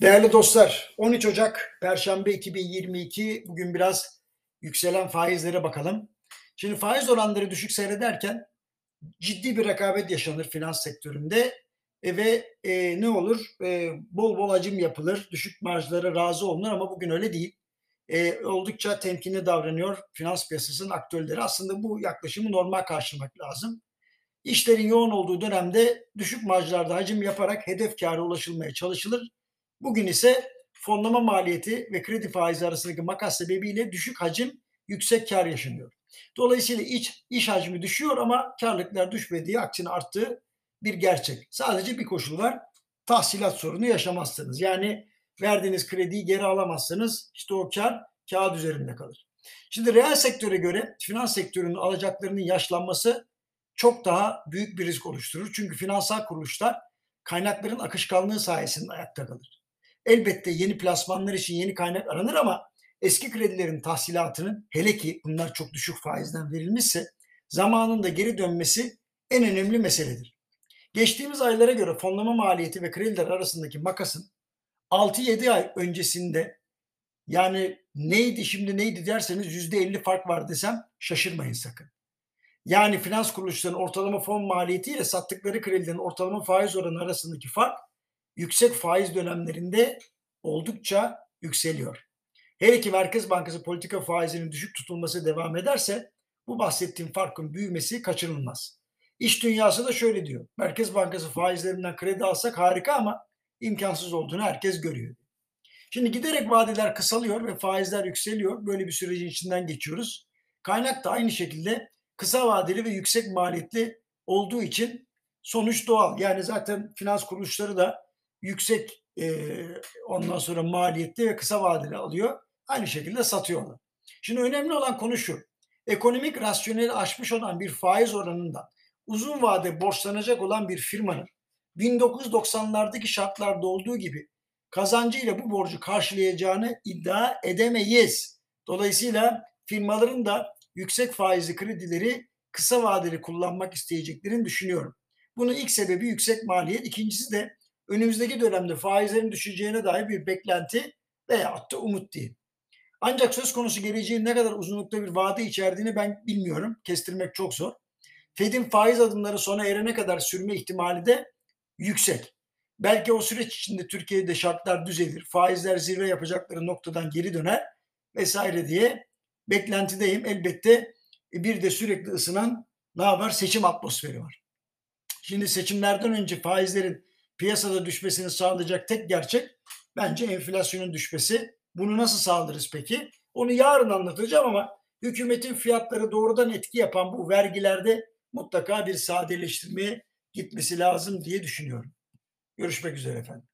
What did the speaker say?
Değerli dostlar, 13 Ocak Perşembe 2022 bugün biraz yükselen faizlere bakalım. Şimdi faiz oranları düşük seyrederken ciddi bir rekabet yaşanır finans sektöründe e, ve e, ne olur? E, bol bol acım yapılır, düşük marjlara razı olunur ama bugün öyle değil. E, oldukça temkinli davranıyor finans piyasasının aktörleri. Aslında bu yaklaşımı normal karşılamak lazım. İşlerin yoğun olduğu dönemde düşük marjlarda hacim yaparak hedef kâra ulaşılmaya çalışılır Bugün ise fonlama maliyeti ve kredi faizi arasındaki makas sebebiyle düşük hacim, yüksek kar yaşanıyor. Dolayısıyla iç, iş hacmi düşüyor ama karlılıklar düşmediği, aksine arttığı bir gerçek. Sadece bir koşul var. Tahsilat sorunu yaşamazsınız. Yani verdiğiniz krediyi geri alamazsanız işte o kar kağıt üzerinde kalır. Şimdi reel sektöre göre finans sektörünün alacaklarının yaşlanması çok daha büyük bir risk oluşturur. Çünkü finansal kuruluşlar kaynakların akışkanlığı sayesinde ayakta kalır. Elbette yeni plasmanlar için yeni kaynak aranır ama eski kredilerin tahsilatının hele ki bunlar çok düşük faizden verilmişse zamanında geri dönmesi en önemli meseledir. Geçtiğimiz aylara göre fonlama maliyeti ve krediler arasındaki makasın 6-7 ay öncesinde yani neydi şimdi neydi derseniz %50 fark var desem şaşırmayın sakın. Yani finans kuruluşlarının ortalama fon maliyeti ile sattıkları kredilerin ortalama faiz oranı arasındaki fark yüksek faiz dönemlerinde oldukça yükseliyor. Her iki Merkez Bankası politika faizinin düşük tutulması devam ederse bu bahsettiğim farkın büyümesi kaçınılmaz. İş dünyası da şöyle diyor. Merkez Bankası faizlerinden kredi alsak harika ama imkansız olduğunu herkes görüyor. Şimdi giderek vadeler kısalıyor ve faizler yükseliyor. Böyle bir sürecin içinden geçiyoruz. Kaynak da aynı şekilde kısa vadeli ve yüksek maliyetli olduğu için sonuç doğal. Yani zaten finans kuruluşları da yüksek e, ondan sonra maliyetli ve kısa vadeli alıyor. Aynı şekilde satıyorlar. Şimdi önemli olan konu şu. Ekonomik rasyoneli aşmış olan bir faiz oranından uzun vade borçlanacak olan bir firmanın 1990'lardaki şartlarda olduğu gibi kazancıyla bu borcu karşılayacağını iddia edemeyiz. Dolayısıyla firmaların da yüksek faizli kredileri kısa vadeli kullanmak isteyeceklerini düşünüyorum. Bunun ilk sebebi yüksek maliyet. İkincisi de önümüzdeki dönemde faizlerin düşeceğine dair bir beklenti veya da umut değil. Ancak söz konusu geleceğin ne kadar uzunlukta bir vade içerdiğini ben bilmiyorum. Kestirmek çok zor. Fed'in faiz adımları sona erene kadar sürme ihtimali de yüksek. Belki o süreç içinde Türkiye'de şartlar düzelir, faizler zirve yapacakları noktadan geri döner vesaire diye beklentideyim. Elbette bir de sürekli ısınan ne var? Seçim atmosferi var. Şimdi seçimlerden önce faizlerin piyasada düşmesini sağlayacak tek gerçek bence enflasyonun düşmesi. Bunu nasıl sağlarız peki? Onu yarın anlatacağım ama hükümetin fiyatları doğrudan etki yapan bu vergilerde mutlaka bir sadeleştirmeye gitmesi lazım diye düşünüyorum. Görüşmek üzere efendim.